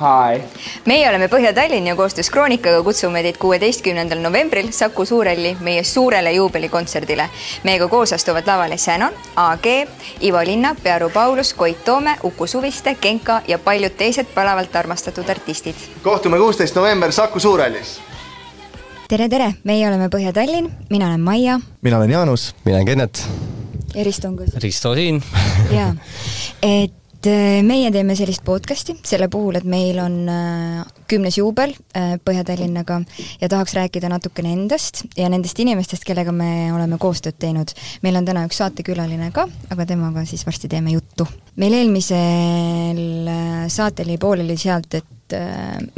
Hi. meie oleme Põhja-Tallinn ja koostöös Kroonikaga kutsume teid kuueteistkümnendal novembril Saku Suurhalli meie suurele juubelikontserdile. meiega koos astuvad lavale Shannon, AG, Ivo Linnap, Pearu Paulus, Koit Toome, Uku Suviste, Genka ja paljud teised palavalt armastatud artistid. kohtume kuusteist november Saku Suurhallis. tere, tere, meie oleme Põhja-Tallinn, mina olen Maia. mina olen Jaanus. mina olen Kennet. ja Risto on ka. Risto siin. jaa, et et äh, meie teeme sellist podcast'i selle puhul, et meil on äh, kümnes juubel äh, Põhja-Tallinnaga ja tahaks rääkida natukene endast ja nendest inimestest, kellega me oleme koostööd teinud. meil on täna üks saatekülaline ka, aga temaga siis varsti teeme juttu. meil eelmisel saatel jäi pooleli sealt, et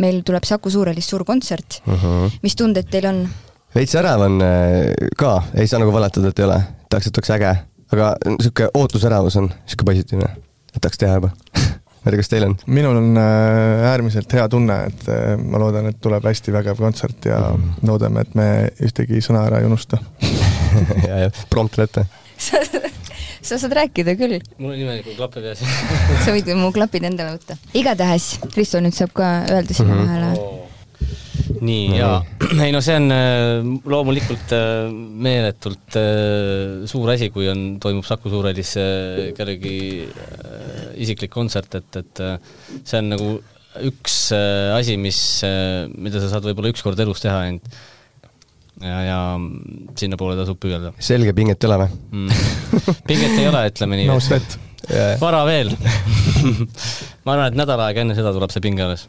meil tuleb Saku Suurhallis suur kontsert uh. Mhm. -huh. mis tunded teil on? veits ärev on ka, ei saa nagu valetada, et ei ole, tahaks, et oleks äge, aga niisugune ootusärevus on niisugune positiivne tahaks teha juba ma ei tea, kas teil on? minul on äh, äärmiselt hea tunne, et äh, ma loodan, et tuleb hästi vägev kontsert ja mm. loodame, et me ühtegi sõna ära ei unusta ja, ja prompter ette sa saad rääkida küll. mul on imelikult klappe peas sa võid mu klapid endale võtta. igatahes, Risto nüüd saab ka öelda sinna mm -hmm. vahele oh nii no. ja ei no see on äh, loomulikult äh, meeletult äh, suur asi, kui on, toimub Saku Suurhallis kellegi isiklik kontsert, et, et see on nagu üks asi, mis, mida sa saad võib-olla üks kord elus teha ainult. ja, ja sinnapoole tasub püüelda. selge, pinget ei ole või mm.? pinget ei ole, ütleme nii no vara veel ma arvan, et nädal aega enne seda tuleb see pinge alles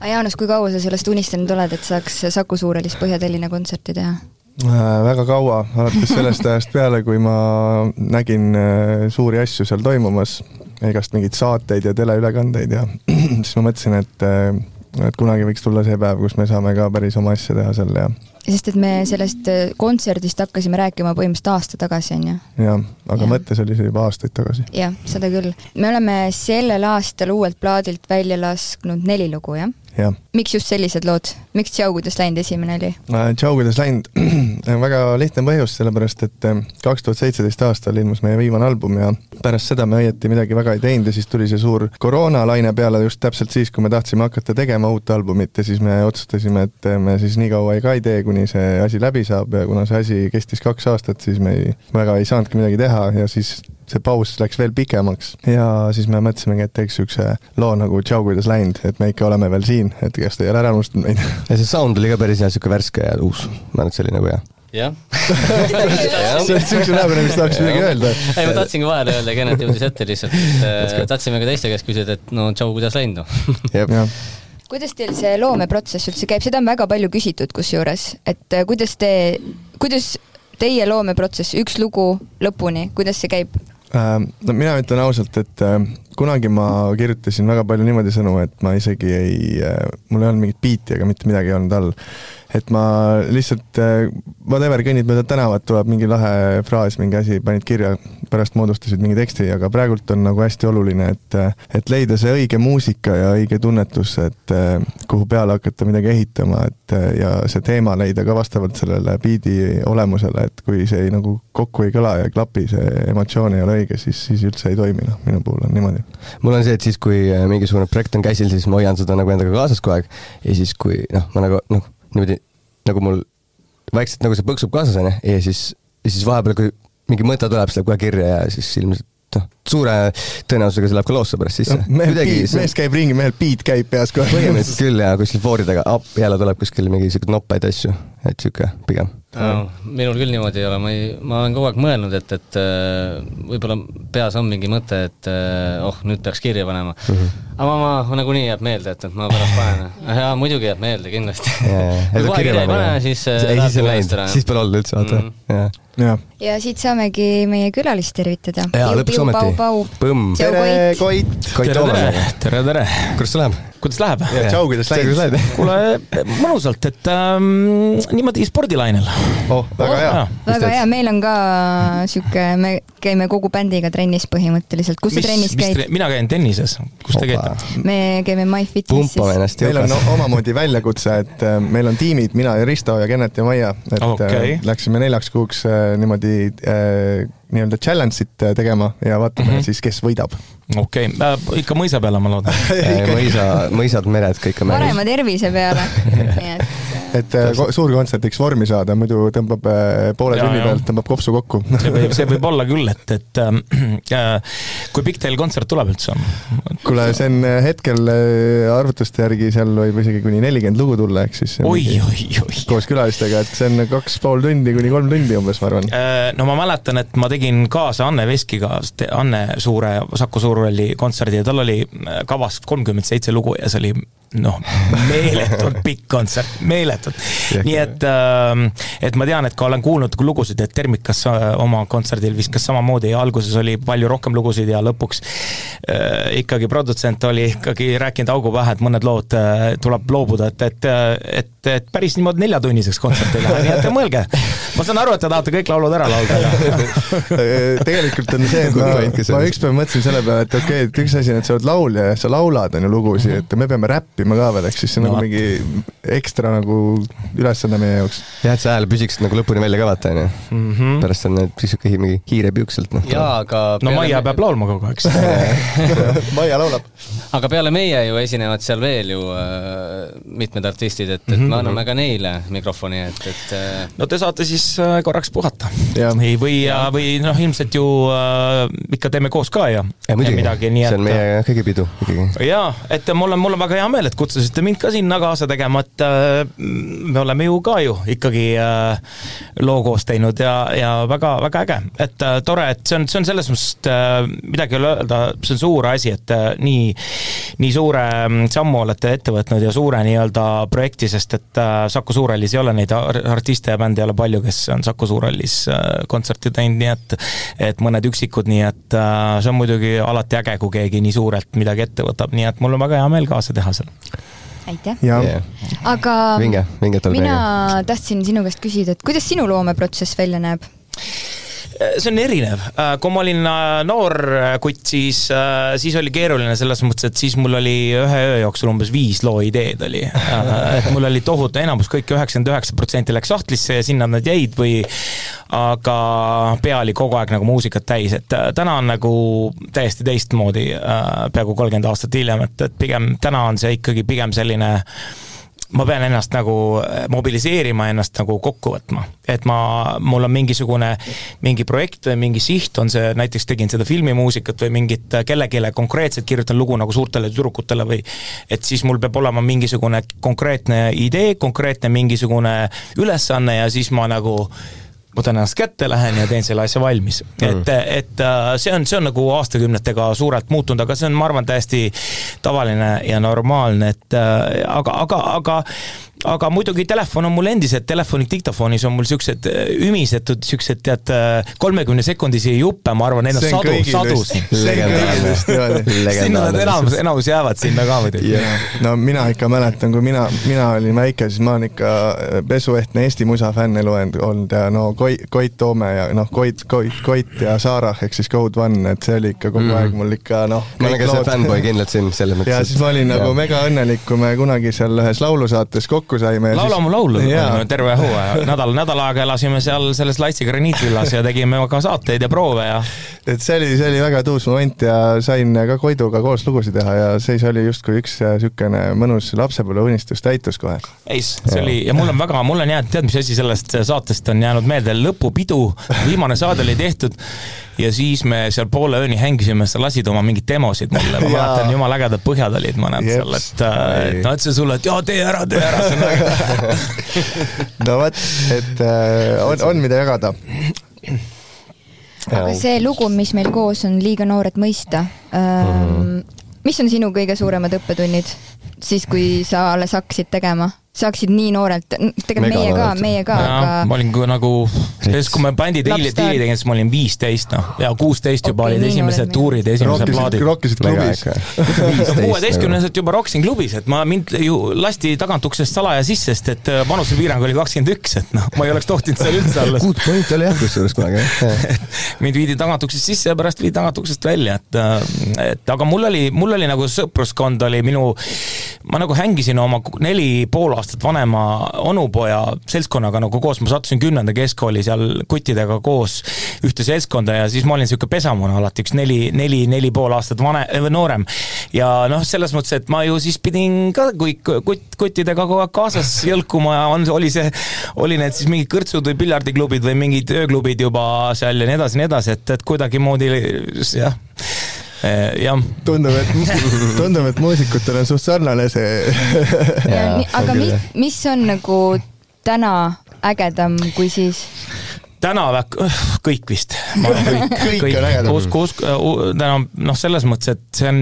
aga Jaanus, kui kaua sa sellest unistanud oled, et saaks Saku Suurhallis Põhja-Tallinna kontserti teha? Äh, väga kaua, alates sellest ajast peale, kui ma nägin äh, suuri asju seal toimumas, igast mingeid saateid ja teleülekandeid ja siis ma mõtlesin, et äh, et kunagi võiks tulla see päev, kus me saame ka päris oma asja teha seal ja sest et me sellest kontserdist hakkasime rääkima põhimõtteliselt aasta tagasi, on ju? jah, aga ja. mõttes oli see juba aastaid tagasi. jah, seda küll. me oleme sellel aastal uuelt plaadilt välja lasknud neli lugu, jah? Miks just sellised lood, miks Tšau, kuidas läinud esimene oli? Äh, Tšau, kuidas läinud, väga lihtne põhjus, sellepärast et äh, kaks tuhat seitseteist aastal ilmus meie viimane album ja pärast seda me õieti midagi väga ei teinud ja siis tuli see suur koroonalaine peale just täpselt siis, kui me tahtsime hakata tegema uut albumit ja siis me otsustasime, et me siis nii kaua ka ei tee, kuni see asi läbi saab ja kuna see asi kestis kaks aastat, siis me ei, väga ei saanudki midagi teha ja siis see paus läks veel pikemaks. Ja siis me mõtlesimegi, et teeks niisuguse loo nagu Tšau, kuidas läinud, et me ikka oleme veel siin, et kas te ei ole ära unustanud meid. ja see sound oli ka päris hea, niisugune värske ja uus, ma arvan, et see oli nagu hea. Jah. Sa oled siukse näoga, mis tahaks midagi öelda. ei, ma tahtsingi vahele öelda, Kennet jõudis ette lihtsalt, et tahtsime ka teiste käest küsida, et no tšau, kuidas läinud noh. Kuidas teil see loomeprotsess üldse käib, seda on väga palju küsitud kusjuures, et kuidas te, kuidas teie loomeprotsess, üks lugu lõpuni, kuidas see käib? Äh, no mina ütlen ausalt, et äh, kunagi ma kirjutasin väga palju niimoodi sõnu, et ma isegi ei, äh, mul ei olnud mingit biiti ega mitte midagi ei olnud all. Et ma lihtsalt, whatever, kõnnid mööda tänavat, tuleb mingi lahe fraas, mingi asi, panid kirja, pärast moodustasid mingi teksti, aga praegult on nagu hästi oluline, et et leida see õige muusika ja õige tunnetus, et äh, kuhu peale hakata midagi ehitama, et äh, ja see teema leida ka vastavalt sellele biidi olemusele, et kui see ei nagu kokku ei kõla ja ei klapi, see emotsioon ei ole õige, siis, siis üldse ei toimi, noh, minu puhul on niimoodi. mul on see, et siis, kui mingisugune projekt on käsil, siis ma hoian seda nagu endaga kaasas kogu aeg ja siis, kui noh, ma nagu noh, niimoodi nagu mul vaikselt nagu see põksub kaasas onju ja siis, ja siis vahepeal, kui mingi mõte tuleb, siis läheb kohe kirja ja siis ilmselt noh, suure tõenäosusega see läheb ka loosse pärast sisse no,. mees, mees käib ringi, mehel beat käib peas kohe. põhimõtteliselt küll ja kuskil foori taga, jälle tuleb kuskil mingi siuke noppaid asju, et siuke pigem no,. minul küll niimoodi ei ole, ma ei, ma olen kogu aeg mõelnud, et, et äh, võib-olla peas on mingi mõte, et äh, oh, nüüd peaks kirja panema mm. -hmm. aga ma, ma nagunii jääb meelde, et, et ma pärast panen. jaa, muidugi jääb meelde, kindlasti. kui kohe kirja ei pane, siis äh, ei, siis ei läinud, siis pole olnud üldse, vaata mm. -hmm. Ja. ja siit saamegi meie külalist tervitada. jaa, lõpuks ometi. Põmm. tere, Koit. Koit Toomas. tere, tere. kuidas sul läheb? kuidas läheb? tšau, kuidas läinud? kuule, mõnusalt, et ähm, niimoodi spordilainel oh, väga hea. väga hea, meil on ka sihuke, me käime kogu bändiga trennis põhimõtteliselt, kus sa trennis käid? mina käin tennises, kus te käite? me käime ennast meil on omamoodi väljakutse, et äh, meil on tiimid, mina ja Risto ja Kennet ja Maia, et Okei. okay. läksime neljaks kuuks äh, niimoodi äh, nii-öelda challenge'it äh, tegema ja vaatame mm. -hmm. siis, kes võidab. okei okay., ikka mõisa peale, ma loodan. mõisa, mõisad, mered, kõik on parema tervise peale. nii et et äh, ko- suurkontserdiks vormi saada, muidu tõmbab äh, poole tunni pealt, tõmbab kopsu kokku. see võib, see võib olla küll, et, et äh, kui pikk teil kontsert tuleb üldse? kuule, see on äh, hetkel arvutuste järgi seal võib isegi kuni nelikümmend lugu tulla, ehk siis oi, oi, oi. koos külalistega, et see on kaks pool tundi kuni kolm tundi umbes, ma arvan. No ma mäletan, et ma tegin kaasa Anne Veskiga Anne Suure, Saku Suurhalli kontserdi ja tal oli kavas kolmkümmend seitse lugu ja see oli noh, meeletult pikk kontsert, meeletult. nii et, et ma tean, et ka olen kuulnud lugusid, et Termikas äh, oma kontserdil viskas samamoodi ja alguses oli palju rohkem lugusid ja lõpuks äh, ikkagi produtsent oli ikkagi rääkinud augu pähe, et mõned lood äh, tuleb loobuda, et, et, et, et päris niimoodi neljatunniseks kontserti ei lähe, nii et mõelge. ma saan aru, et te tahate kõik laulud ära laulda ja tegelikult on see, et ma, ma ükspäev mõtlesin selle peale, et okei okay,, et üks asi on, et sa oled laulja ja sa laulad, on ju lugusid, et me peame räppima ka veel, ehk siis see on No nagu mingi ekstra nagu ülesanne meie jaoks. jah, et see hääl püsiks nagu lõpuni välja ka vaata, onju. mm. -hmm. pärast on need sihuke hi- mingi hiirepiuk sealt, noh. jaa, aga no Maia peab laulma kogu aeg siis. Maia laulab. aga peale meie ju esinevad seal veel ju äh, mitmed artistid, et, et Mhm. Me anname ka neile mikrofoni, et, et äh, no te saate siis äh, korraks puhata. Jah. või, või, või noh, ilmselt ju äh, ikka teeme koos ka ja, ja muidugi, midagi, nii see on et meie kõigi pidu ikkagi. jaa, et mul on, mul on väga hea meel, et kutsusite mind ka sinna kaasa tegema, et äh, me oleme ju ka ju ikkagi äh, loo koos teinud ja, ja väga-väga äge, et äh, tore, et see on, see on selles mõttes äh, midagi ei ole öelda, see on suur asi, et äh, nii, nii suure mm, sammu olete ette võtnud ja suure nii-öelda projekti, sest et äh, Saku Suurhallis ei ole neid ar- artiste ja bände ei ole palju, kes on Saku Suurhallis äh, kontserti teinud, nii et et mõned üksikud, nii et äh, see on muidugi alati äge, kui keegi nii suurelt midagi ette võtab, nii et mul on väga hea meel kaasa teha seal. aitäh. aga olla teiega. mina tahtsin sinu käest küsida, et kuidas sinu loomeprotsess välja näeb? See on erinev, kui ma olin äh, noor kutt, siis, siis oli keeruline selles mõttes, et siis mul oli ühe öö jooksul umbes viis loo ideed oli. et mul oli tohutu enamus, kõik üheksakümmend üheksa protsenti läks sahtlisse ja sinna nad jäid või aga pea oli kogu aeg nagu muusikat täis, et äh, täna on nagu täiesti teistmoodi, peaaegu kolmkümmend aastat hiljem, et, et pigem täna on see ikkagi pigem selline ma pean ennast nagu mobiliseerima, ennast nagu kokku võtma. et ma, mul on mingisugune, mingi projekt või mingi siht on see, näiteks tegin seda filmimuusikat või mingit kellelegi konkreetselt kirjutan lugu nagu suurtele tüdrukutele või et siis mul peab olema mingisugune konkreetne idee, konkreetne mingisugune ülesanne ja siis ma nagu võtan ennast kätte, lähen ja teen selle asja valmis mm.. et, et äh, see on, see on nagu aastakümnetega suurelt muutunud, aga see on, ma arvan, täiesti tavaline ja normaalne, et äh, aga, aga, aga aga muidugi telefon on mul endiselt, telefoni diktafonis on mul siuksed äh, ümisetud siuksed tead kolmekümne sekundisi juppe, ma arvan, neid on sadu, sadu siin. sinna nad enamus, enamus jäävad sinna ka muidugi. no mina ikka mäletan, kui mina, mina olin väike, siis ma olen ikka pesuehtne Eesti musa fänn elu olnud ja no Koit, Koit Toome ja noh, Koit, Koit, Koit ja Saarah ehk siis Code One, et see oli ikka kogu Mm. aeg mul ikka noh. ma olen ka see fännboi kindlalt siin selles mõttes. ja siis ma olin nagu mega õnnelik, kui me kunagi seal ühes laulusaates kokku saime. laula mu laulu, terve hooaja, nädal, nädal aega elasime seal selles Laitsi graniitvillas ja tegime ka saateid ja proove ja et see oli, see oli väga tuus moment ja sain ka Koiduga koos lugusid teha ja siis oli justkui üks niisugune mõnus lapsepõlveunistus täitus kohe. ei, see oli ja mul on väga, mul on jäänud, tead, mis asi sellest saatest on jäänud meelde, lõpupidu, viimane saade oli tehtud ja siis me seal poole ööni hängisime, sa lasid oma mingeid demosid mulle, ma mäletan, jumala ägedad põhjad olid mõned Jeps. seal, et äh, et ma ütlesin sulle, et jaa, tee ära, tee ära. no vot, et äh, on, on mida jagada. aga see lugu, mis meil koos on Liiga noor, et mõista ähm,, mis on sinu kõige suuremad õppetunnid siis, kui sa alles hakkasid tegema? Saaksid nii noorelt, tegelikult meie ka meie ka, ma aga olin ka nagu, siis kui me bändi diili, diili tegin, siis ma olin viisteist noh, ja kuusteist juba Okei, olid esimesed tuurid ja esimesed plaadid. rokkisid klubis. äge. kuueteistkümneselt juba rokkisin klubis, et ma mind ju lasti tagantuksest salaja sisse, sest et äh, vanusepiirang oli kakskümmend üks, et noh, ma ei oleks tohtinud seal üldse olla. kuut pointi oli jah kusjuures kunagi jah. mind viidi tagantuksest sisse ja pärast viidi tagantuksest välja, et, et aga mul oli, mul oli nagu sõpruskond oli minu, ma nagu hängisin oma neli pool aastat vanema onupoja seltskonnaga nagu koos, ma sattusin kümnenda keskkooli seal kuttidega koos ühte seltskonda ja siis ma olin niisugune pesamuna alati, üks neli, neli, neli pool aastat vane, noorem. ja noh, selles mõttes, et ma ju siis pidin ka kõik kutt, kuttidega kogu aeg kaasas jõlkuma ja on, oli see, oli need siis mingid kõrtsud või piljardiklubid või mingid ööklubid juba seal ja nii edasi, nii edasi, et, et kuidagimoodi jah, jah tundub, et, tundub, et muusikutel on suht sarnane see. aga mis mis on nagu täna ägedam kui siis? täna väga, kõik vist. Kõik on ägedam. usku, usku, täna noh, selles mõttes, et see on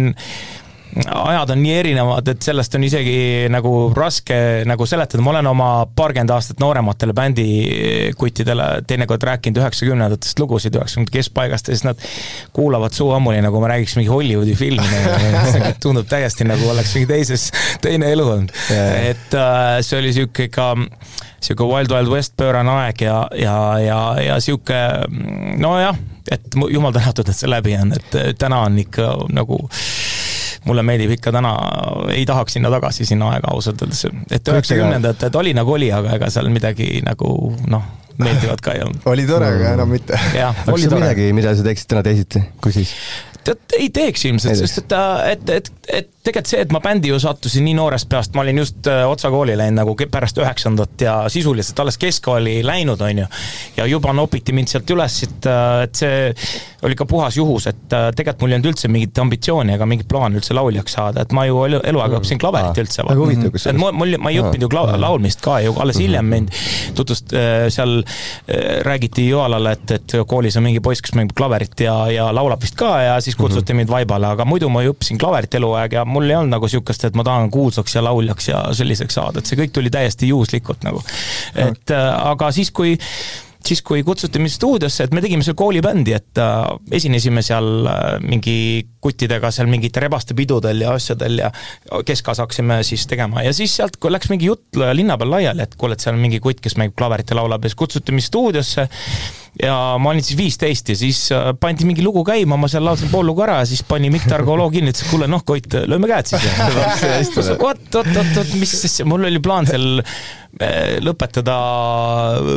ajad on nii erinevad, et sellest on isegi nagu raske nagu seletada, ma olen oma paarkümmend aastat noorematele bändikuttidele teinekord rääkinud üheksakümnendatest lugusid üheksakümnendate keskpaigast ja siis nad kuulavad suu ammuli, nagu ma räägiks mingi Hollywoodi filmi, tundub täiesti nagu oleks mingi teises, teine elu olnud. et äh, see oli sihuke ikka sihuke Wild Wild West pöörane aeg ja, ja, ja, ja sihuke nojah, et jumal tänatud, et see läbi on, et täna on ikka nagu mulle meeldib ikka täna, ei tahaks sinna tagasi sinna aega ausalt öeldes, et üheksakümnendatel oli nagu oli, aga ega seal midagi nagu noh, meeldivat ka ei olnud. oli tore, aga enam mitte. jah, kas oli on midagi, mida sa teeksid täna teisiti, kui siis? tead, ei teeks ilmselt, sest et, et, et, et tegelikult see, et ma bändi ju sattusin nii noorest peast, ma olin just äh, Otsa kooli läinud nagu pärast üheksandat ja sisuliselt alles keskkooli läinud, on ju. ja juba nopiti mind sealt üles, et, et see oli ka puhas juhus, et äh, tegelikult mul ei olnud üldse mingit ambitsiooni ega mingit plaani üldse lauljaks saada, et ma ju elu- eluaeg õppisin klaverit Aa, üldse. väga huvitav kusjuures. mul, mul, ma ei õppinud ju kla-, laulmist ka ju, alles hiljem mind tutvust-, seal äh, räägiti Joalale, et, et koolis on mingi poiss, kes mängib klaverit ja, ja laulab vist ka ja siis kutsuti mind vaibale, aga muidu ma ju õppisin klaverit eluaeg ja mul ei olnud nagu sihukest, et ma tahan kuulsaks ja lauljaks ja selliseks saada, et see kõik tuli täiesti juhuslikult nagu. et äh, aga siis, kui siis kui kutsuti mind stuudiosse, et me tegime seal koolibändi, et äh, esinesime seal äh, mingi kuttidega seal mingite rebaste pidudel ja asjadel ja keskajas hakkasime siis tegema ja siis sealt läks mingi jutt linna peal laiali, et kuule, et seal on mingi kutt, kes mängib klaverit ja laulab ja siis kutsuti mind stuudiosse ja ma olin siis viisteist ja siis äh, pandi mingi lugu käima, ma seal laulsin pool lugu ära ja siis pani Mikk Targo loo kinni, ütles, et kuule noh, Koit, lööme käed siis. oot, oot, oot, oot, mis siis, mul oli plaan seal eh, lõpetada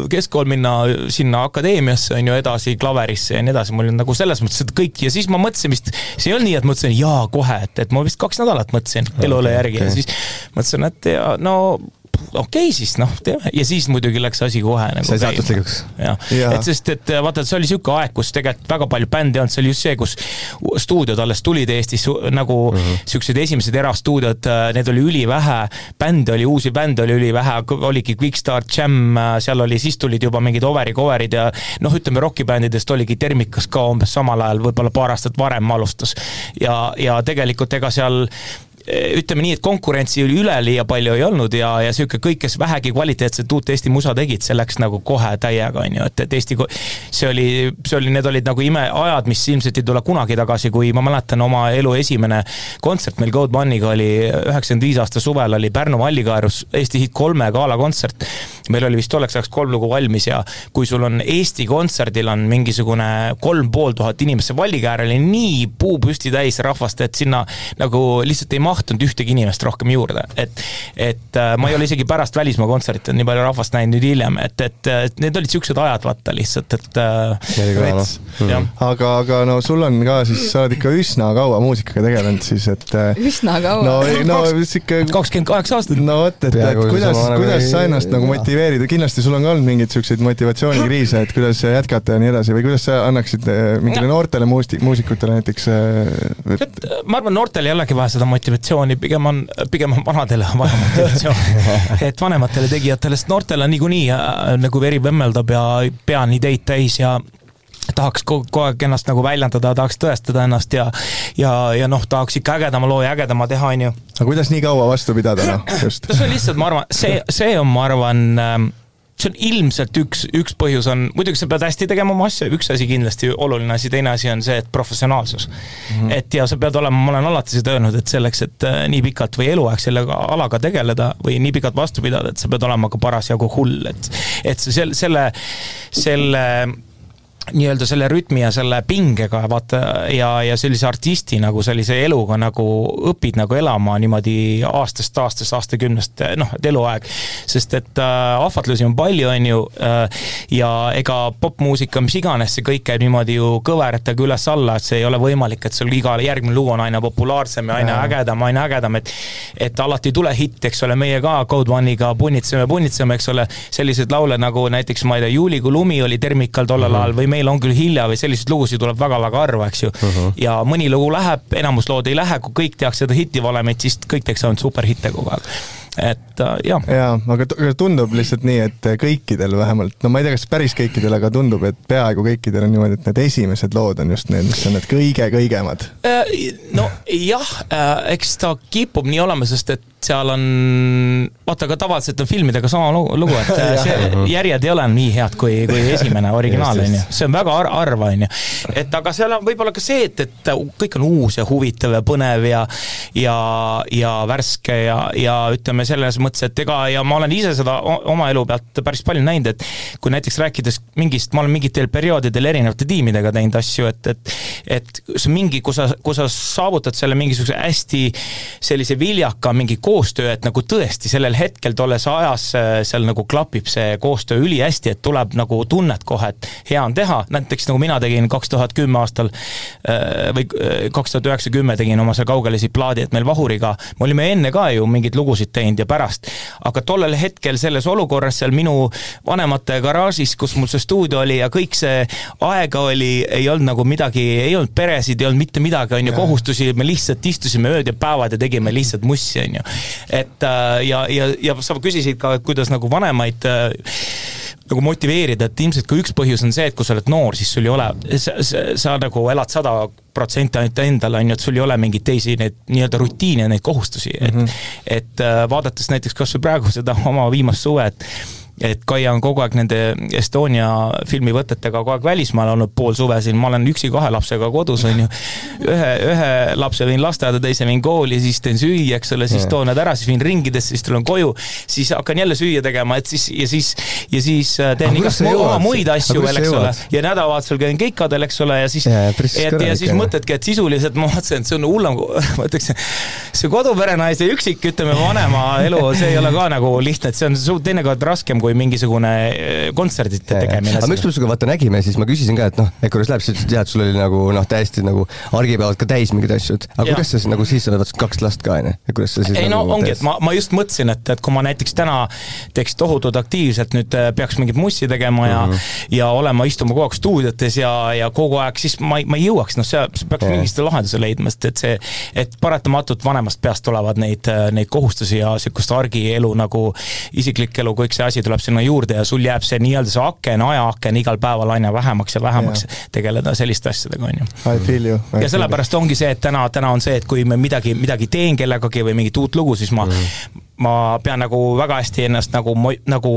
keskkool, minna sinna akadeemiasse on ju edasi klaverisse ja nii edasi, mul on nagu selles mõttes, et kõik ja siis ma mõtlesin vist, see ei olnud nii, et mõtlesin jaa kohe, et, et ma vist kaks nädalat mõtlesin elule järgi ja okei. siis mõtlesin, et ja no okei okay, siis noh, teeme ja siis muidugi läks asi kohe nagu sai saatuslikuks. jah ja., et sest, et vaata, see oli sihuke aeg, kus tegelikult väga palju bände ei olnud, see oli just see, kus stuudiod alles tulid Eestis nagu mm -hmm. esimesed erastuudiod, neid oli ülivähe, bände oli, uusi bände oli ülivähe, oligi Quickstart, Jam, seal oli, siis tulid juba mingid Overi cover'id ja noh, ütleme rokibändidest oligi Termikas ka umbes samal ajal, võib-olla paar aastat varem alustas. ja, ja tegelikult ega seal ütleme nii, et konkurentsi oli üleliia palju ei olnud ja, ja sihuke kõik, kes vähegi kvaliteetset uut Eesti musa tegid, see läks nagu kohe täiega, on ju, et, et Eesti, see oli, see oli, need olid nagu imeajad, mis ilmselt ei tule kunagi tagasi, kui ma mäletan oma elu esimene kontsert meil Gold Bunniga oli üheksakümmend viis aasta suvel oli Pärnu Vallikaerus Eesti Hit kolme galakontsert. Meil oli vist tolleks ajaks kolm lugu valmis ja kui sul on Eesti kontserdil on mingisugune kolm pool tuhat inimest, see Vallikäär oli nii puu püsti täis rahvast, et sinna nagu lihtsalt ei mahtunud ühtegi inimest rohkem juurde, et et äh, ma ei ole isegi pärast välismaa kontserti nii palju rahvast näinud nüüd hiljem, et, et, et need olid siuksed ajad, vaata lihtsalt, et äh, noh Rets.. jah, aga, aga no sul on ka siis, sa oled ikka üsna kaua muusikaga tegelenud siis, et äh, üsna kaua no, no sihuke kakskümmend kaheksa aastat. no vot, et, et kuidas nagu kuidas ei- sa ennast nagu motiveerida, kindlasti sul on ka olnud mingeid siukseid motivatsioonikriise, et kuidas jätkata ja nii edasi või kuidas sa annaksid eh, mingile noortele muusti-, muusikutele näiteks eh, et et ma arvan, noortel ei olegi vaja seda motivatsiooni, pigem on, pigem on vanadele vaja motivatsiooni. et vanematele tegijatele, sest noortel on niikuinii äh, nagu veri vemmeldab ja pea on ideid täis ja tahaks kogu aeg ennast nagu väljendada, tahaks tõestada ennast ja ja, ja noh, tahaks ikka ägedama loo ja ägedama teha, on ju. aga kuidas nii kaua vastu pidada, noh, just? see on lihtsalt, ma arvan, see, see on, ma arvan äh, see on ilmselt üks, üks põhjus on, muidugi sa pead hästi tegema oma asja, üks asi kindlasti oluline asi, teine asi on see, et professionaalsus mm. -hmm. et ja sa pead olema, ma olen alati seda öelnud, et selleks, et äh, nii pikalt või eluaeg selle alaga tegeleda või nii pikalt vastu pidada, et sa pead olema ka parasjagu hull, et et sa selle, selle, selle nii-öelda selle rütmi ja selle pingega vaata ja, ja sellise artisti nagu sellise eluga nagu õpid nagu elama niimoodi aastast aastast, aastakümnest, noh, et eluaeg. sest et äh, ahvatlusi on palju, on ju äh,, ja ega popmuusika, mis iganes, see kõik käib niimoodi ju kõveratega üles-alla, et see ei ole võimalik, et sul iga järgmine lugu on aina populaarsem ja aina ägedam, aina ägedam, et et alati ei tule hitt, eks ole, meie ka Code One'iga punnitseme, punnitseme, eks ole, selliseid laule nagu näiteks ma ei tea, Juulikuu lumi oli Termikal tollel mm -hmm. ajal või meil on küll hilja või selliseid lugusid tuleb väga-väga harva, eks ju uh. -huh. ja mõni lugu läheb, enamus lood ei lähe, kui kõik tehakse seda hitivalemit, siis kõik tehakse ainult superhitte kogu aeg et äh, jah. jaa, aga tundub lihtsalt nii, et kõikidel vähemalt, no ma ei tea, kas päris kõikidel, aga tundub, et peaaegu kõikidel on niimoodi, et need esimesed lood on just need, mis on need kõige-kõigemad. Äh, no jah, äh, eks ta kipub nii olema, sest et seal on, vaata, aga tavaliselt on filmidega sama lugu, et see järjed ei ole nii head kui, kui esimene originaal, on ju. see on väga har harv, on ju. et aga seal on võib-olla ka see, et, et kõik on uus ja huvitav ja põnev ja ja, ja värske ja, ja ütleme, selles mõttes, et ega ja ma olen ise seda oma elu pealt päris palju näinud, et kui näiteks rääkides mingist, ma olen mingitel perioodidel erinevate tiimidega teinud asju, et, et et see mingi, kui sa, kui sa saavutad selle mingisuguse hästi sellise viljaka mingi koostöö, et nagu tõesti sellel hetkel tolles ajas äh, seal nagu klapib see koostöö ülihästi, et tuleb nagu tunned kohe, et hea on teha, näiteks nagu mina tegin kaks tuhat kümme aastal äh, või äh, kaks tuhat üheksa, kümme tegin oma selle Kaugelisi plaadi, et meil Vahuriga, me olime enne ka ju mingeid lugusid teinud ja pärast, aga tollel hetkel selles olukorras seal minu vanemate garaažis, kus mul see stuudio oli ja kõik see aega oli, ei olnud nagu midagi, ei olnud peresid, ei olnud mitte midagi, on ju, kohustusi, me lihtsalt istusime ööd ja päevad ja tegime lihtsalt mussi, on ju et äh, ja, ja, ja sa küsisid ka, et kuidas nagu vanemaid äh, nagu motiveerida, et ilmselt ka üks põhjus on see, et kui sa oled noor, siis sul ei ole, sa, sa, sa nagu elad sada protsenti ainult endale, on ju, et sul ei ole mingeid teisi neid nii-öelda rutiine, neid kohustusi mm, -hmm. et et äh, vaadates näiteks kas või praegu seda oma viimast suve, et et Kaia on kogu aeg nende Estonia filmivõtetega kogu aeg välismaal olnud pool suve siin, ma olen üksi kahe lapsega kodus, on ju. ühe, ühe lapse viin lasteaeda, teise viin kooli, siis teen süüa, eks ole, siis toon nad ära, siis viin ringidesse, siis tulen koju, siis hakkan jälle süüa tegema, et siis, ja siis, ja siis äh, teen igast oma muid asju veel, eks ole. ja nädalavahetusel käin keikadel, eks ole, ja siis, et ja siis mõtledki, et sisuliselt ma mõtlesin, et see on hullem, ma ütleks, see koduperenaise üksik, ütleme, vanema elu, see ei ole ka nagu lihtne, et see on teinekord raskem kui mingisugune äh, kontserdite tegemine. aga miks me sinuga vaata nägime, siis ma küsisin ka, et noh, Ecuris läheb, sa ütlesid jah, et sul oli nagu noh, täiesti nagu argipäevad ka täis mingeid asju, et aga ja. kuidas sa siis nagu siis sa oled kaks last ka onju, ja kuidas sa siis ei nagu no ongi, et ma, ma just mõtlesin, et, et kui ma näiteks täna teeks tohutult aktiivselt, nüüd äh, peaks mingit mussi tegema ja mm -hmm. ja olema, istuma kogu aeg stuudiotes ja, ja kogu aeg, siis ma ei, ma ei jõuaks, noh, see, peaks mingi lahenduse leidma, sest et see, et paratamatult vanemast peast tulevad neid, neid kohustusi ja niisugust argielu nagu isiklik elu, kõik see asi tuleb sinna juurde ja sul jääb see nii-öelda see aken, ajaaken igal päeval aina vähemaks ja vähemaks yeah. tegeleda selliste asjadega, on ju. I feel you. ja sellepärast ongi see, et täna, täna on see, et kui me midagi, midagi teen kellegagi või mingit uut lugu, siis ma mm., ma pean nagu väga hästi ennast nagu, nagu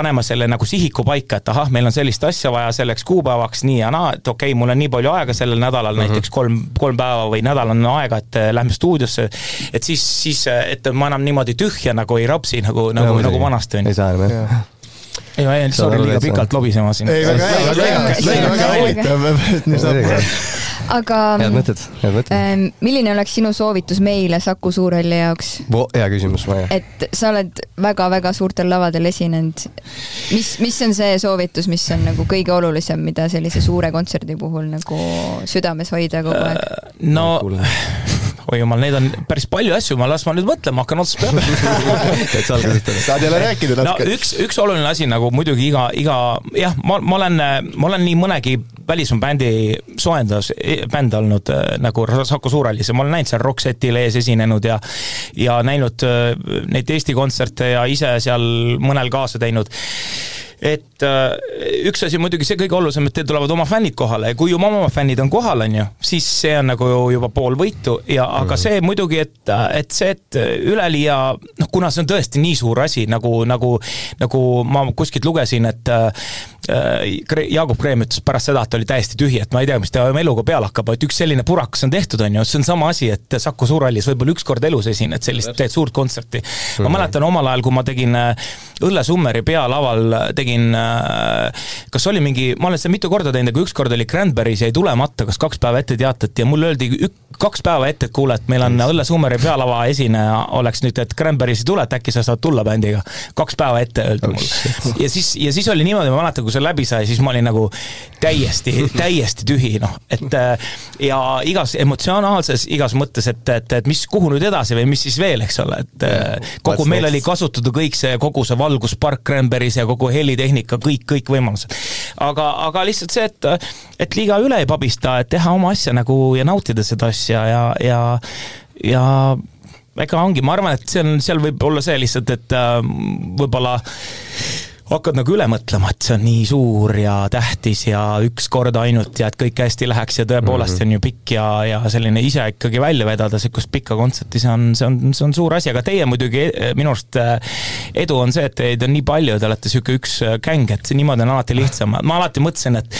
panema selle nagu sihiku paika, et ahah, meil on sellist asja vaja selleks kuupäevaks nii ja naa, et okei okay,, mul on nii palju aega sellel nädalal mm, -hmm. näiteks kolm, kolm päeva või nädal on aega, et äh, lähme stuudiosse. et siis, siis, et ma enam niimoodi tühja nagu ei rapsi nagu, nagu, nagu vanasti on ju. ei saa enam jah ei, ma jäin, sorry, liiga pikalt lobisema siin. ei, väga hea, väga huvitav. aga head mõtted, head mõtted ähm,. milline oleks sinu soovitus meile Saku Suurhalli jaoks? hea küsimus, Maia. et sa oled väga-väga suurtel lavadel esinenud. mis, mis on see soovitus, mis on nagu kõige olulisem, mida sellise suure kontserdi puhul nagu südames hoida kogu aeg? Äh, no oi jumal, neid on päris palju asju, ma las ma nüüd mõtlema hakkan otsast peale. Saad jälle rääkida natuke. no,. üks, üks oluline asi nagu muidugi iga, iga jah, ma, ma olen, ma olen nii mõnegi välismaa bändi soojendas, bänd olnud äh, nagu Saku Suurhallis ja ma olen näinud seal Rocksetil ees esinenud ja ja näinud äh, neid Eesti kontserte ja ise seal mõnel kaasa teinud et äh, üks asi muidugi see kõige olulisem, et teil tulevad oma fännid kohale ja kui oma, oma fännid on kohal, on ju, siis see on nagu juba pool võitu ja aga mm -hmm. see muidugi, et, et see, et üleliia, noh, kuna see on tõesti nii suur asi, nagu, nagu, nagu ma kuskilt lugesin, et äh, Jaagup Kreem ütles pärast seda, et oli täiesti tühi, et ma ei tea, mis ta oma eluga peale hakkab, et üks selline purakas on tehtud, on ju, see on sama asi, et Saku Suurhallis võib-olla üks kord elus esined sellist, teed suurt kontserti. ma mm -hmm. mäletan omal ajal, kui ma tegin Õllesummeri pealaval, tegin kas oli mingi, ma olen seda mitu korda teinud, aga ükskord oli Cranberries jäi tulemata, kas kaks päeva ette teatati ja mulle öeldi ük, kaks päeva ette, et kuule, et meil on Õlle Summeri pealava esineja oleks nüüd, et Cranberries ei tule, et äkki sa saad tulla bändiga. kaks päeva ette öeldi oh, mulle. ja siis, ja siis oli niimoodi, ma mäletan, kui see läbi sai, siis ma olin nagu täiesti, täiesti tühi, noh, et ja igas emotsionaalses, igas mõttes, et, et, et mis, kuhu nüüd edasi või mis siis veel, eks ole, et kogu, meil oli kasutada kõik see, kogu see valguspark Cranberries ja kogu helitehnika, kõik, kõik võimalused. aga, aga lihtsalt see, et, et liiga üle ei pabista, et teha oma asja nagu ja nautida seda asja ja, ja, ja ega ongi, ma arvan, et see on, seal võib olla see lihtsalt, et äh, võib-olla hakkad nagu üle mõtlema, et see on nii suur ja tähtis ja üks kord ainult ja et kõik hästi läheks ja tõepoolest mm -hmm. see on ju pikk ja, ja selline ise ikkagi välja vedada sihukest pikka kontserti, see on, see on, see on suur asi, aga teie muidugi eh, minu arust eh, edu on see, et teid on nii palju, te olete sihuke üks gäng, et niimoodi on alati lihtsam, ma alati mõtlesin, et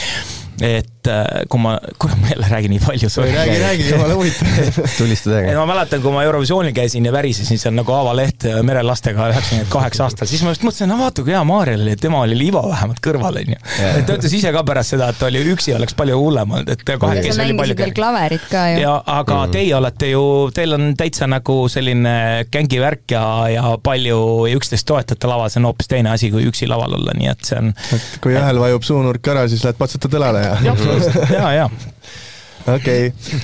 et äh, kui ma, kurat, ma jälle räägin nii palju. räägi, räägi, jumala huvitav. tulista täiega. ma mäletan, kui ma Eurovisioonil käisin ja värisesin seal nagu avaleht äh, merelastega üheksakümmend kaheksa aastal, siis ma just mõtlesin, no vaata kui hea Maarjal oli, et tema oli Ivo vähemalt kõrval, onju. et ta ütles ise ka pärast seda, et oli üksi oleks palju hullem olnud, et kahekesi oli palju. veel klaverit ka ju. ja aga mm -hmm. teie olete ju, teil on täitsa nagu selline gängi värk ja, ja palju ja üksteist toetate laval, see on hoopis teine asi, kui üksi laval olla, nii et see on. et kui ühel vajub suunurk ära, siis lähed patsutad õlale ja. Ja, ja. okei. okay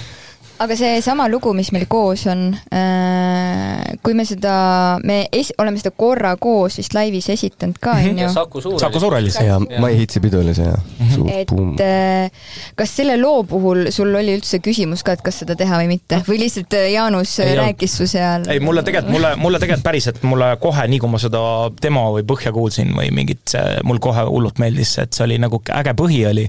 aga seesama lugu, mis meil koos on äh,, kui me seda, me es, oleme seda korra koos vist laivis esitanud ka, mhm. onju. Saku Suurhallis. Saku Suurhallis. ja Mai Hitsi pidu oli see, jah. et äh, kas selle loo puhul sul oli üldse küsimus ka, et kas seda teha või mitte või lihtsalt äh, Jaanus ei, rääkis su seal? ei, mulle tegelikult, mulle, mulle tegelikult päriselt, mulle kohe, nii kui ma seda demo või põhja kuulsin või mingit, see mul kohe hullult meeldis, et see oli nagu äge põhi oli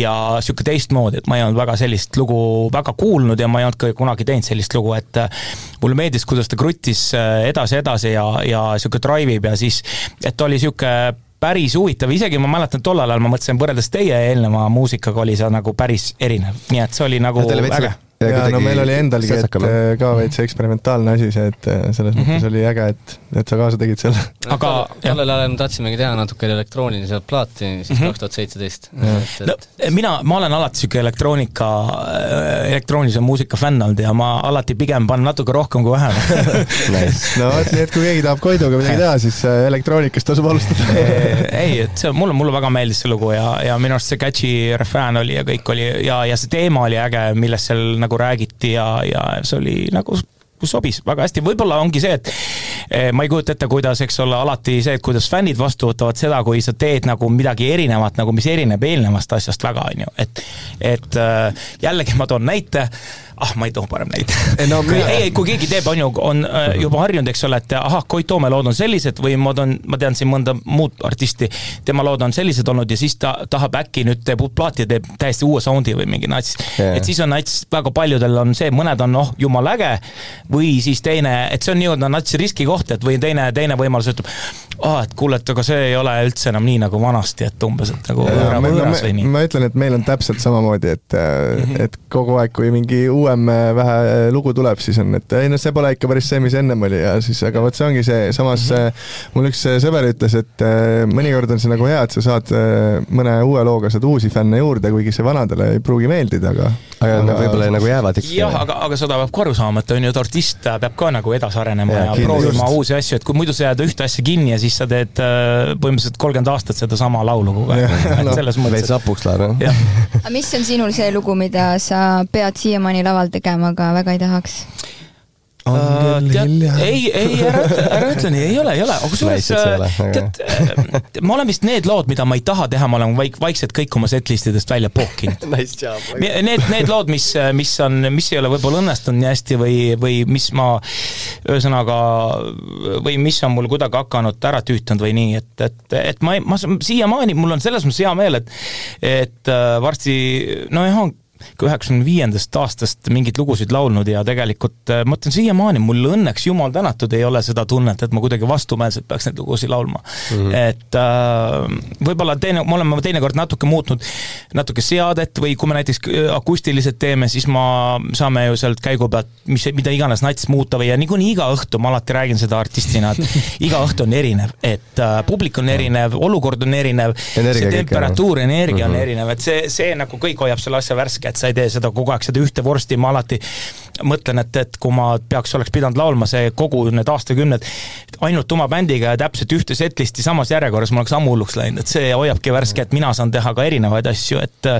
ja sihuke teistmoodi, et ma ei olnud väga sellist lugu väga kuulnud kuulnud ja ma ei olnud ka kunagi teinud sellist lugu, et äh, mulle meeldis, kuidas ta kruttis edasi-edasi äh, ja, ja sihuke drive ib ja siis, et oli sihuke päris huvitav, isegi ma mäletan, tollel ajal ma mõtlesin, võrreldes teie eelneva muusikaga oli see nagu päris erinev, nii et see oli nagu äge ja no meil oli endalgi, et äh, ka veits eksperimentaalne asi see, et äh, selles mm -hmm. mõttes oli äge, et, et sa kaasa tegid selle. aga tollel ajal me tahtsimegi teha natuke elektrooniliselt plaati, siis mhm. kaks tuhat seitseteist. no mina, ma olen alati niisugune elektroonika, äh, elektroonilise muusika fänn olnud ja ma alati pigem panen natuke rohkem kui vähem nice. no vot, nii et kui keegi tahab Koiduga midagi teha, siis elektroonikast tasub alustada ei, et see, mulle, mulle väga meeldis see lugu ja, ja minu arust see catchy refrään oli ja kõik oli ja, ja see teema oli äge, millest seal nagu räägiti ja, ja see oli nagu sobis väga hästi, võib-olla ongi see, et eh, ma ei kujuta ette, kuidas, eks ole, alati see, et kuidas fännid vastu võtavad seda, kui sa teed nagu midagi erinevat, nagu mis erineb eelnevast asjast väga, on ju, et et äh, jällegi ma toon näite ah, ma ei too parem neid no,. ei, ei, kui keegi teeb, on ju, on äh, juba harjunud, eks ole, et ahah, Koit Toome lood on sellised või ma toon, ma tean siin mõnda muud artisti, tema lood on sellised olnud ja siis ta tahab äkki nüüd teeb uut plaati ja teeb täiesti uue sound'i või mingi nats. Yeah.. et siis on nats, väga paljudel on see, mõned on noh, jumala äge. Või siis teine, et see on nii-öelda nats riskikoht, et või teine, teine võimalus ütleb, aa, et kuule, et aga see ei ole üldse enam nii nagu vanasti, et umbes, et nagu võõra, võõras või nii. ma ütlen, et meil on täpselt samamoodi, et mm, -hmm. et kogu aeg, kui mingi uuem äh, vähe äh, lugu tuleb, siis on, et ei noh, see pole ikka päris see, mis ennem oli ja siis, aga vot see ongi see, samas mm -hmm. mul üks sõber ütles, et mõnikord on see nagu hea, et sa saad mõne uue looga saad uusi fänne juurde, kuigi see vanadele ei pruugi meeldida, aga aga, aga võib-olla nagu jäävad ikka. jah, aga, aga seda peab ka aru saama, et on ju, et artist peab ka nagu edasi arenema ja, ja proovima uusi asju, et kui muidu sa jääd ühte asja kinni ja siis sa teed äh, põhimõtteliselt kolmkümmend aastat sedasama laulu kogu aeg. No, selles mõttes. veits hapuks läheb jah. aga mis on sinul see lugu, mida sa pead siiamaani laval tegema, aga väga ei tahaks? Angel tead, ei, ei, ära ütle, ära ütle nii, ei ole, ei ole, aga kusjuures aga- tead, ma olen vist need lood, mida ma ei taha teha, ma olen vaik-, vaikselt kõik oma setlistidest välja pookinud Nice job. Need, need lood, mis, mis on, mis ei ole võib-olla õnnestunud nii hästi või, või mis ma ühesõnaga või mis on mul kuidagi hakanud ära tüütanud või nii, et, et, et ma, ma siiamaani, mul on selles mõttes hea meel, et et äh, varsti nojah, ka üheksakümne viiendast aastast mingeid lugusid laulnud ja tegelikult äh, ma ütlen siiamaani, mul õnneks jumal tänatud ei ole seda tunnet, et ma kuidagi vastumeelselt peaks neid lugusid laulma mm. -hmm. et äh, võib-olla teine, me oleme teinekord natuke muutnud natuke seadet või kui me näiteks äh, akustiliselt teeme, siis ma, saame ju sealt käigu pealt, mis, mida iganes nats muuta või ja niikuinii iga õhtu, ma alati räägin seda artistina, et iga õhtu on erinev, et äh, publik on erinev, olukord on erinev, see temperatuur, energia on Mhm. erinev, et see, see nagu kõik hoiab selle asja värske, et sa ei tee seda kogu aeg, seda ühte vorsti, ma alati mõtlen, et, et kui ma peaks, oleks pidanud laulma see kogu need aastakümned ainult oma bändiga ja täpselt ühte setlisti samas järjekorras, ma oleks ammu hulluks läinud, et see hoiabki värske, et mina saan teha ka erinevaid asju, et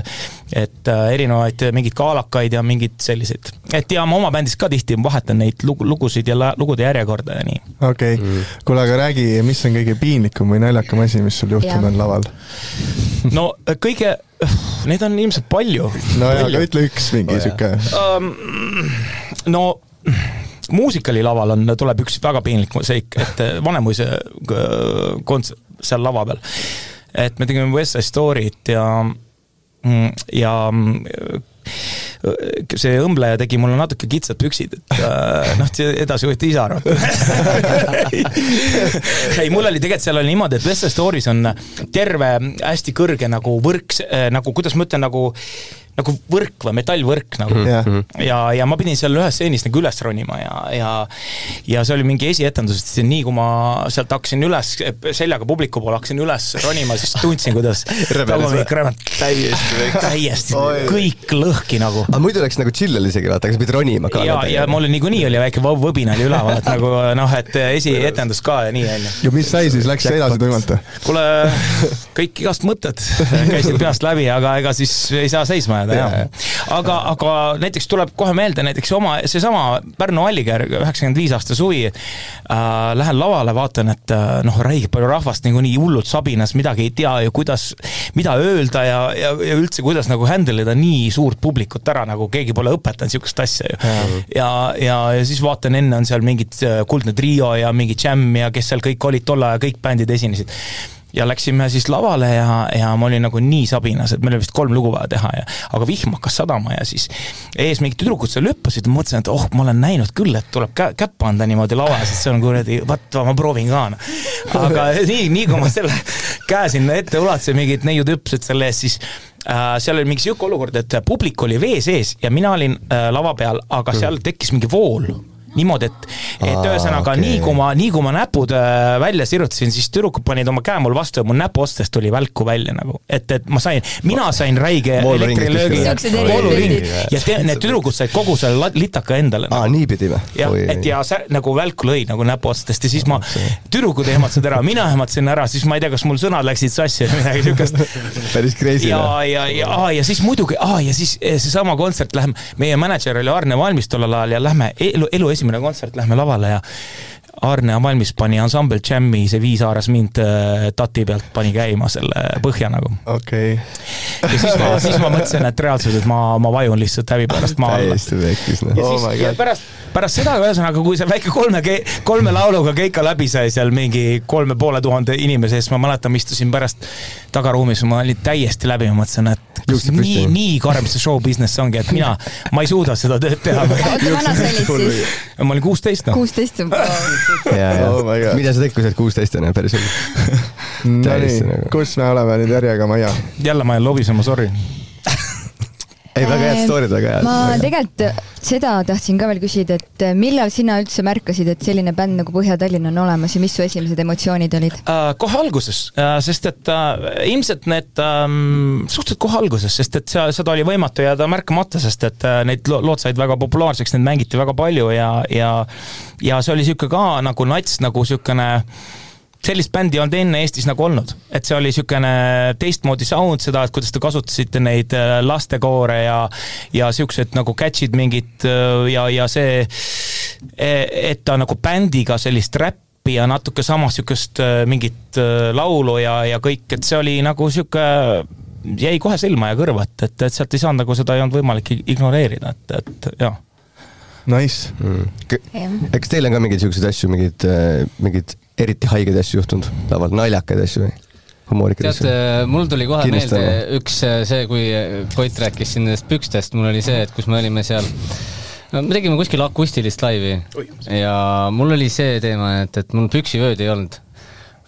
et äh, erinevaid mingeid kaalakaid ja mingeid selliseid. et ja ma oma bändis ka tihti vahetan neid lugu, lugusid ja la- lugude järjekorda ja nii. okei okay., kuule aga räägi, mis on kõige piinlikum või naljakam asi, mis sul juhtunud on laval? no kõige, neid on ilmselt palju no ja, aga ütle üks mingi sihuke. um,. no muusikali laval on, tuleb üks väga piinlik seik, et Vanemuise äh, kontsert seal lava peal. et me tegime West Side Story't ja, ja mm, see õmbleja tegi mulle natuke kitsad püksid, et äh, noh, edasi võite ise arvata. ei, mul oli tegelikult seal oli niimoodi, et West Story's on terve hästi kõrge nagu võrk, nagu kuidas ma ütlen, nagu nagu võrk või metallvõrk nagu Jah. ja, ja ma pidin seal ühes stseenis nagu üles ronima ja, ja ja see oli mingi esietendus, et nii kui ma sealt hakkasin üles, seljaga publiku poole hakkasin üles ronima, siis tundsin, kuidas täiesti, täiesti Oi. kõik lõhki nagu aga muidu oleks nagu chill oli isegi vaata, sa pidid ronima ka. ja, ja mul niikuinii oli väike võ- võbin oli üleval, et nagu noh, et esietendus ka ja nii onju. ja mis sai siis, läks edasi tuimalt või? kuule, kõik igast mõtted käisid peast läbi, aga ega siis ei saa seisma jääda jah. aga, aga näiteks tuleb kohe meelde näiteks oma, seesama Pärnu Allikerg, üheksakümmend viis aasta suvi äh,. Lähen lavale, vaatan, et äh, noh, räigelt palju rahvast niikuinii hullult sabinas, midagi ei tea ju, kuidas, mida öelda ja, ja, ja üldse, kuidas nagu handle ida nii suurt publikut ära, nagu keegi pole õpetanud sihukest asja ju. ja, ja, ja siis vaatan, enne on seal mingid äh, Kuldne Trio ja mingi Jam ja kes seal kõik olid tol ajal, kõik bändid esinesid ja läksime siis lavale ja, ja ma olin nagu nii sabinas, et meil oli vist kolm lugu vaja teha ja aga vihm hakkas sadama ja siis ees mingid tüdrukud seal hüppasid ja mõtlesin, et oh, ma olen näinud küll, et tuleb kä käppa anda niimoodi lavas, et see on kuradi, vaat ma proovin ka. aga nii, nii kui ma selle käe sinna ette ulatasin, mingid neiud hüppasid selle ees, siis äh, seal oli mingi sihuke olukord, et publik oli vee sees ja mina olin äh, lava peal, aga seal tekkis mingi vool niimoodi, et, et Aa, ühesõnaga okei. nii kui ma, nii kui ma näpud äh, välja sirutasin, siis tüdrukud panid oma käe mul vastu ja mul näpuostest tuli välku välja nagu, et, et ma sain, mina sain räige elektrilöögi ja ja te, need tüdrukud said kogu selle litaka endale aa, nagu. niipidi või? jah, et ja see nagu välku lõi nagu näpuostest ja siis ma, tüdrukud ehmatasid ära, mina ehmatasin ära, siis ma ei tea, kas mul sõnad läksid sassi või midagi siukest päris crazy ja noh., ja, ja, ja siis muidugi, ja siis eh, seesama kontsert läheme, meie mänedžer oli Arne Valmis tollel ajal ja lähme elu, elu esimene kontsert, lähme lavale ja Arne Valmis pani ansambel Jammi, see Viis haaras mind äh, tati pealt pani käima selle põhja nagu. okei okay.. ja siis ma, siis ma mõtlesin, et reaalselt, et ma, ma vajun lihtsalt häbi pärast maa alla. täiesti pekkis noh. ja Oh siis my ja God. pärast, pärast seda ühesõnaga, kui see väike kolme, kolme lauluga keika läbi sai seal mingi kolme poole tuhande inimese ees, ma mäletan, ma istusin pärast tagaruumis, ma olin täiesti läbi, ma mõtlesin, et kas püsti, nii, nii karm see show business ongi, et mina, ma ei suuda seda tööd teha. oota, vana sa olid siis? ma olin kuusteist noh. kuusteist ja Oh my God. mida sa tegid, kui sa olid kuusteist onju, päris hull. Nonii nagu., kus me oleme nüüd järjega, Maia? jälle ma jään lobisema, sorry. ei, väga head story'd, väga head. ma tegelikult seda tahtsin ka veel küsida, et millal sina üldse märkasid, et selline bänd nagu Põhja-Tallinn on olemas ja mis su esimesed emotsioonid olid? Äh, kohe alguses, sest et äh, ilmselt need ähm, suhteliselt kohe alguses, sest et see, seda oli võimatu jääda märkamata, sest et äh, need lo- lood said väga populaarseks, neid mängiti väga palju ja, ja ja see oli niisugune ka nagu nats, nagu niisugune sellist bändi ei olnud enne Eestis nagu olnud, et see oli niisugune teistmoodi sound, seda, et kuidas te kasutasite neid äh, lastekoore ja ja siuksed nagu catch'id mingid äh, ja, ja see et ta nagu bändiga sellist räppi ja natuke samas niisugust äh, mingit laulu ja, ja kõik, et see oli nagu niisugune, jäi kohe silma ja kõrva, et, et, et sealt ei saanud nagu seda ei olnud võimalik ignoreerida, et, et jah. Nice. Mm.. eks teil on ka mingeid siukseid asju, mingeid, mingeid eriti haigeid asju juhtunud, laval naljakaid asju või? tead, mul tuli kohe Kindlasti meelde üks see, kui Koit rääkis siin nendest pükstest, mul oli see, et kus me olime seal no me tegime kuskil akustilist laivi. Ja mul oli see teema, et, et mul püksivööd ei olnud. Äh,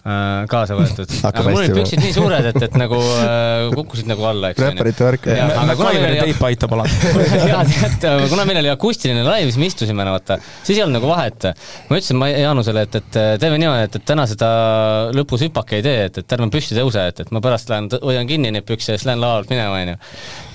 kaasa võetud. aga mul olid püksid nii suured, et, et nagu äh, kukkusid nagu alla, eks. räpparite värk. aga kuna meil oli teip aitab alati. jaa, tead, kuna meil oli akustiline laiv, siis me istusime, no vaata, siis ei olnud nagu vahet. ma ütlesin Jaanusele, et, et teeme niimoodi, et, et täna seda lõpus hüpake ei tee, et, et ärme püsti tõuse, et, et ma pärast lähen, hoian kinni neid pükse ja siis lähen lavalt minema, onju.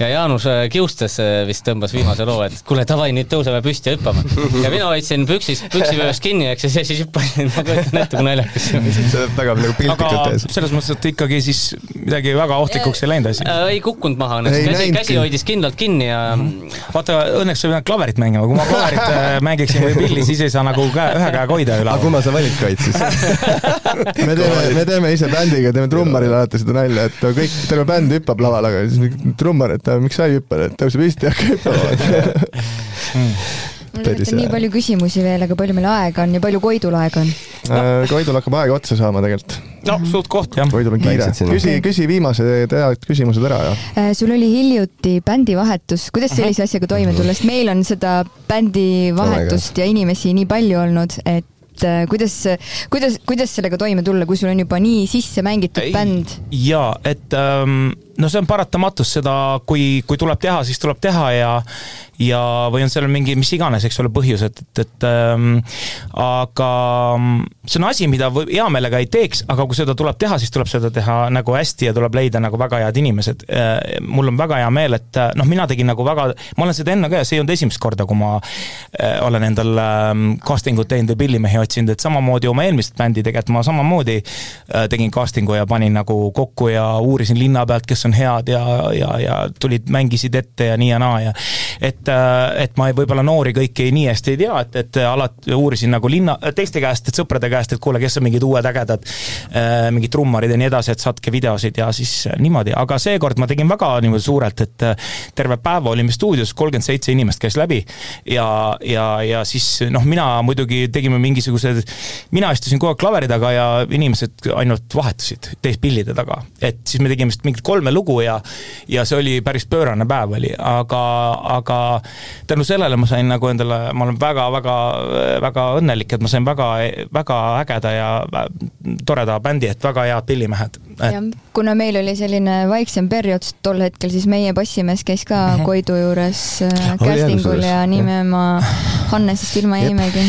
ja Jaanus äh, kiustas vist tõmbas viimase loo, et kuule, davai, nüüd tõuseme püsti ja hüppame. ja mina hoidsin püksis, püksivööst kinni, eks, ja siis hüppasin, ma kujutan ette, kui naljakas see oli väga nagu piltlikult ees. selles mõttes, et ikkagi siis midagi väga ohtlikuks ei läinud asi. Ei kukkunud maha õnneks, käsi, käsi hoidis kindlalt kinni ja vaata, õnneks sa ei pidanud klaverit mängima, kui ma klaverit äh, mängiksin või pilli, siis ei saa nagu käe, ühe käega hoida üle. aga kumma sa valid, Kait, siis me teeme, me teeme ise bändiga, teeme trummarile alati seda nalja, et kõik, terve bänd hüppab laval, aga siis trummar, et miks sa ei hüppa, et tõuse püsti ja hakka hüppama mul on nii palju küsimusi veel, aga palju meil aega on ja palju Koidul aega on no.? Äh, Koidul hakkab aega otsa saama tegelikult. no suht koht jah. Koidul on kiire. küsi, küsi viimased head küsimused ära ja. Äh, sul oli hiljuti bändivahetus, kuidas sellise asjaga toime tulla, sest meil on seda bändivahetust oh ja inimesi nii palju olnud, et et kuidas, kuidas, kuidas sellega toime tulla, kui sul on juba nii sisse mängitud bänd? jaa, et ähm, no see on paratamatus, seda kui, kui tuleb teha, siis tuleb teha ja ja, või on seal mingi mis iganes, eks ole, põhjused, et, et ähm, aga mm, see on asi, mida hea meelega ei teeks, aga kui seda tuleb teha, siis tuleb seda teha nagu hästi ja tuleb leida nagu väga head inimesed äh,. mul on väga hea meel, et äh, noh, mina tegin nagu väga, ma olen seda enne ka ja see ei olnud esimest korda, kui ma äh, olen endal äh, casting ut teinud või pillimehi otsinud, et samamoodi oma eelmist bändi tegelikult ma samamoodi äh, tegin casting'u ja panin nagu kokku ja uurisin linna pealt, kes on head ja, ja, ja tulid, mängisid ette ja nii ja naa ja et, äh, et ma võib-olla noori kõiki nii hästi ei tea, et, et alati uurisin nagu linna, teiste käest, et sõprade käest, et kuule, kes on mingid uued ägedad äh, mingid trummarid ja nii edasi, et saatke videosid ja siis niimoodi, aga seekord ma tegin väga niimoodi suurelt, et äh, terve päeva olime stuudios, kolmkümmend seitse inimest käis läbi ja, ja, ja siis noh, mina muidugi tegime mingisugused, mina istusin kogu aeg klaveri taga ja inimesed ainult vahetusid teespillide taga, et siis me tegime vist mingit kolme lugu ja ja see oli päris pöörane päev oli, aga, aga tänu sellele ma sain nagu endale, ma olen väga-väga, väga õnnelik, et ma sain väga, väga ägeda ja toreda bändi, et väga head pillimehed. Jah, kuna meil oli selline vaiksem periood tol hetkel, siis meie bassimees käis ka -hmm. Koidu juures äh, casting ul ja nime ma Hannesest ilma jäimegi.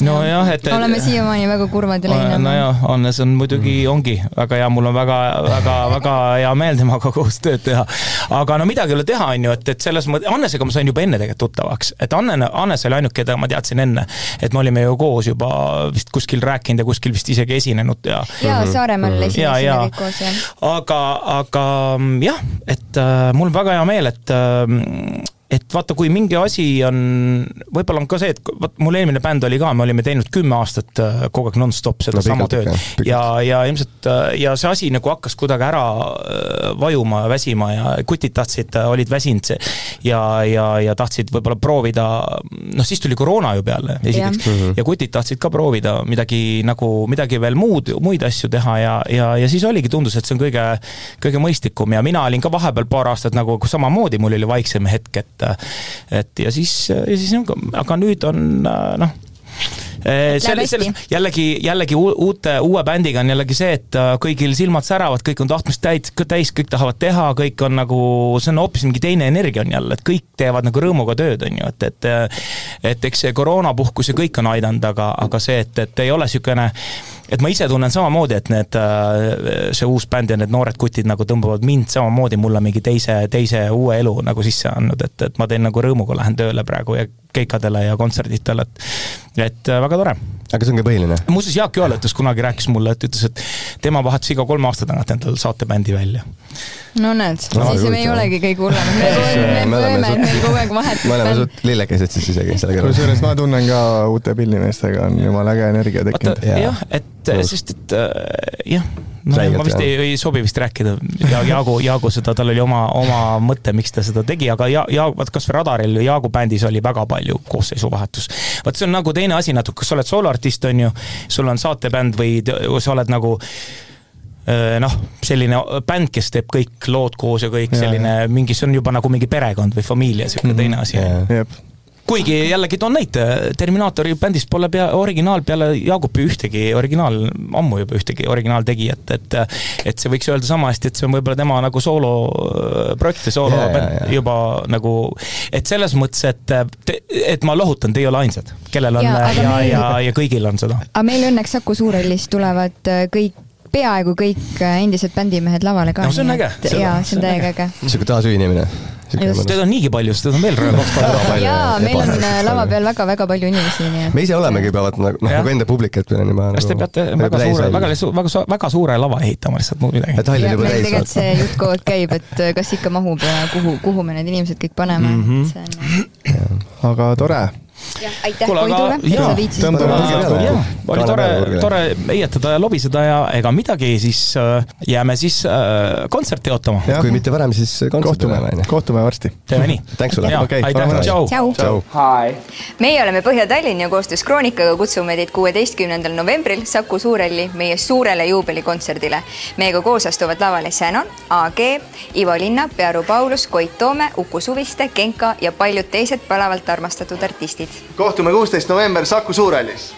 nojah, et oleme siiamaani väga kurvad ja leiname. nojah, Hannes on muidugi, mm. ongi väga hea, mul on väga, väga, väga hea meel temaga koos tööd teha. aga no midagi ei ole teha, on ju, et, et selles mõttes, Hannesega ma sain juba enne tegelikult tuttavaks, et Anne, Hannes oli ainuke, keda ma teadsin enne. et me olime ju koos juba vist kuskil rääkinud ja kuskil vist isegi esinenud ja. jaa, Saaremaal esinesime kõik koos, jah. aga, aga jah, et äh, mul on väga hea meel, et äh, et vaata, kui mingi asi on, võib-olla on ka see, et vot mul eelmine bänd oli ka, me olime teinud kümme aastat äh, kogu aeg nonstop sedasama no, tööd ja, ja ilmselt äh, ja see asi nagu hakkas kuidagi ära äh, vajuma ja väsima ja kutid tahtsid, olid väsinud ja, ja, ja tahtsid võib-olla proovida, noh siis tuli koroona ju peale esiteks ja. Mhm. ja kutid tahtsid ka proovida midagi nagu, midagi veel muud, muid asju teha ja, ja, ja siis oligi, tundus, et see on kõige, kõige mõistlikum ja mina olin ka vahepeal paar aastat nagu samamoodi, mul oli vaiksem hetk, et et, et ja siis, ja siis nagu, aga nüüd on noh selle, selles jällegi, jällegi uute, uue bändiga on jällegi see, et äh, kõigil silmad säravad, kõik on tahtmist täis, täis, kõik tahavad teha, kõik on nagu, see on hoopis mingi teine energia on jälle, et kõik teevad nagu rõõmuga tööd, on ju, et, et et eks see koroonapuhkus ja kõik on aidanud, aga, aga see, et, et ei ole niisugune et ma ise tunnen samamoodi, et need, äh, see uus bänd ja need noored kutid nagu tõmbavad mind samamoodi mulle mingi teise, teise uue elu nagu sisse andnud, et, et ma teen nagu rõõmuga lähen tööle praegu ja keikadele ja kontserditele, et et äh, väga tore aga see ongi põhiline. muuseas, Jaak Joal ütles kunagi, rääkis mulle, et ütles, et tema vahetas iga kolme aasta tagant endale saatebändi välja. no näed no,, siis me ei olegi kõige hullemad, me põeme, et meil kogu aeg vahetub. me oleme suht lillekesed siis isegi selle kõrval. kusjuures ma tunnen ka uute pillimeestega on jumala äge energia tekkinud. jah, et sest et äh, jah no Räigelt, ma vist ei, ei sobi vist rääkida ja Jaagu, Jaagu seda, tal oli oma, oma mõte, miks ta seda tegi, aga ja, ja vaat kasvõi Radaril Jaagu bändis oli väga palju koosseisuvahetus. vot see on nagu teine asi natuke, kas sa oled sooloartist, on ju, sul on saatebänd või sa oled nagu äh, noh, selline bänd, kes teeb kõik lood koos ja kõik ja, selline mingi, see on juba nagu mingi perekond või familia, niisugune mm -hmm. teine asi kuigi jällegi toon näite, Terminaatori bändist pole pea, originaal peale Jaagupi ühtegi originaal, ammu juba ühtegi originaaltegijat, et et see võiks öelda sama hästi, et see on võib-olla tema nagu sooloprojekt ja soolo yeah, yeah, yeah. juba nagu, et selles mõttes, et et ma lohutan, te ei ole ainsad, kellel on ja, ja, meil... ja, ja kõigil on seda. aga meil õnneks Saku Suurhallis tulevad äh, kõik peaaegu kõik äh, endised bändimehed lavale ka. no see on äge. jaa, see on täiega äge. niisugune taasühinemine Teid on niigi palju, sest teid on veel kaks päeva. jaa, meil on äh, lava peal väga-väga palju inimesi, nii et. me ise olemegi juba vaata nagu noh, nagu enda publik, et meil on juba. kas te nagu peate väga suure, väga, väga, väga suure lava ehitama lihtsalt, muud midagi? et hall on juba täis. tegelikult see jutt kogu aeg käib, et äh, kas ikka mahub ja kuhu, kuhu me need inimesed kõik paneme mm, -hmm. see on. aga tore aitäh Koidule, et sa viitsisid oli tore, tore heietada ja lobiseda ja ega midagi, siis äh, jääme siis äh, kontserti ootama. kui mitte varem, siis kohtume, kohtume varsti. teeme nii. Tänks sulle. aitäh, tšau. tšau. meie oleme Põhja-Tallinn ja koostöös Kroonikaga kutsume teid kuueteistkümnendal novembril Saku Suurhalli meie suurele juubelikontserdile. meiega koos astuvad lavale Shannon, AG, Ivo Linnap, Pearu Paulus, Koit Toome, Uku Suviste, Genka ja paljud teised palavalt armastatud artistid kohtume kuusteist november Saku Suurhallis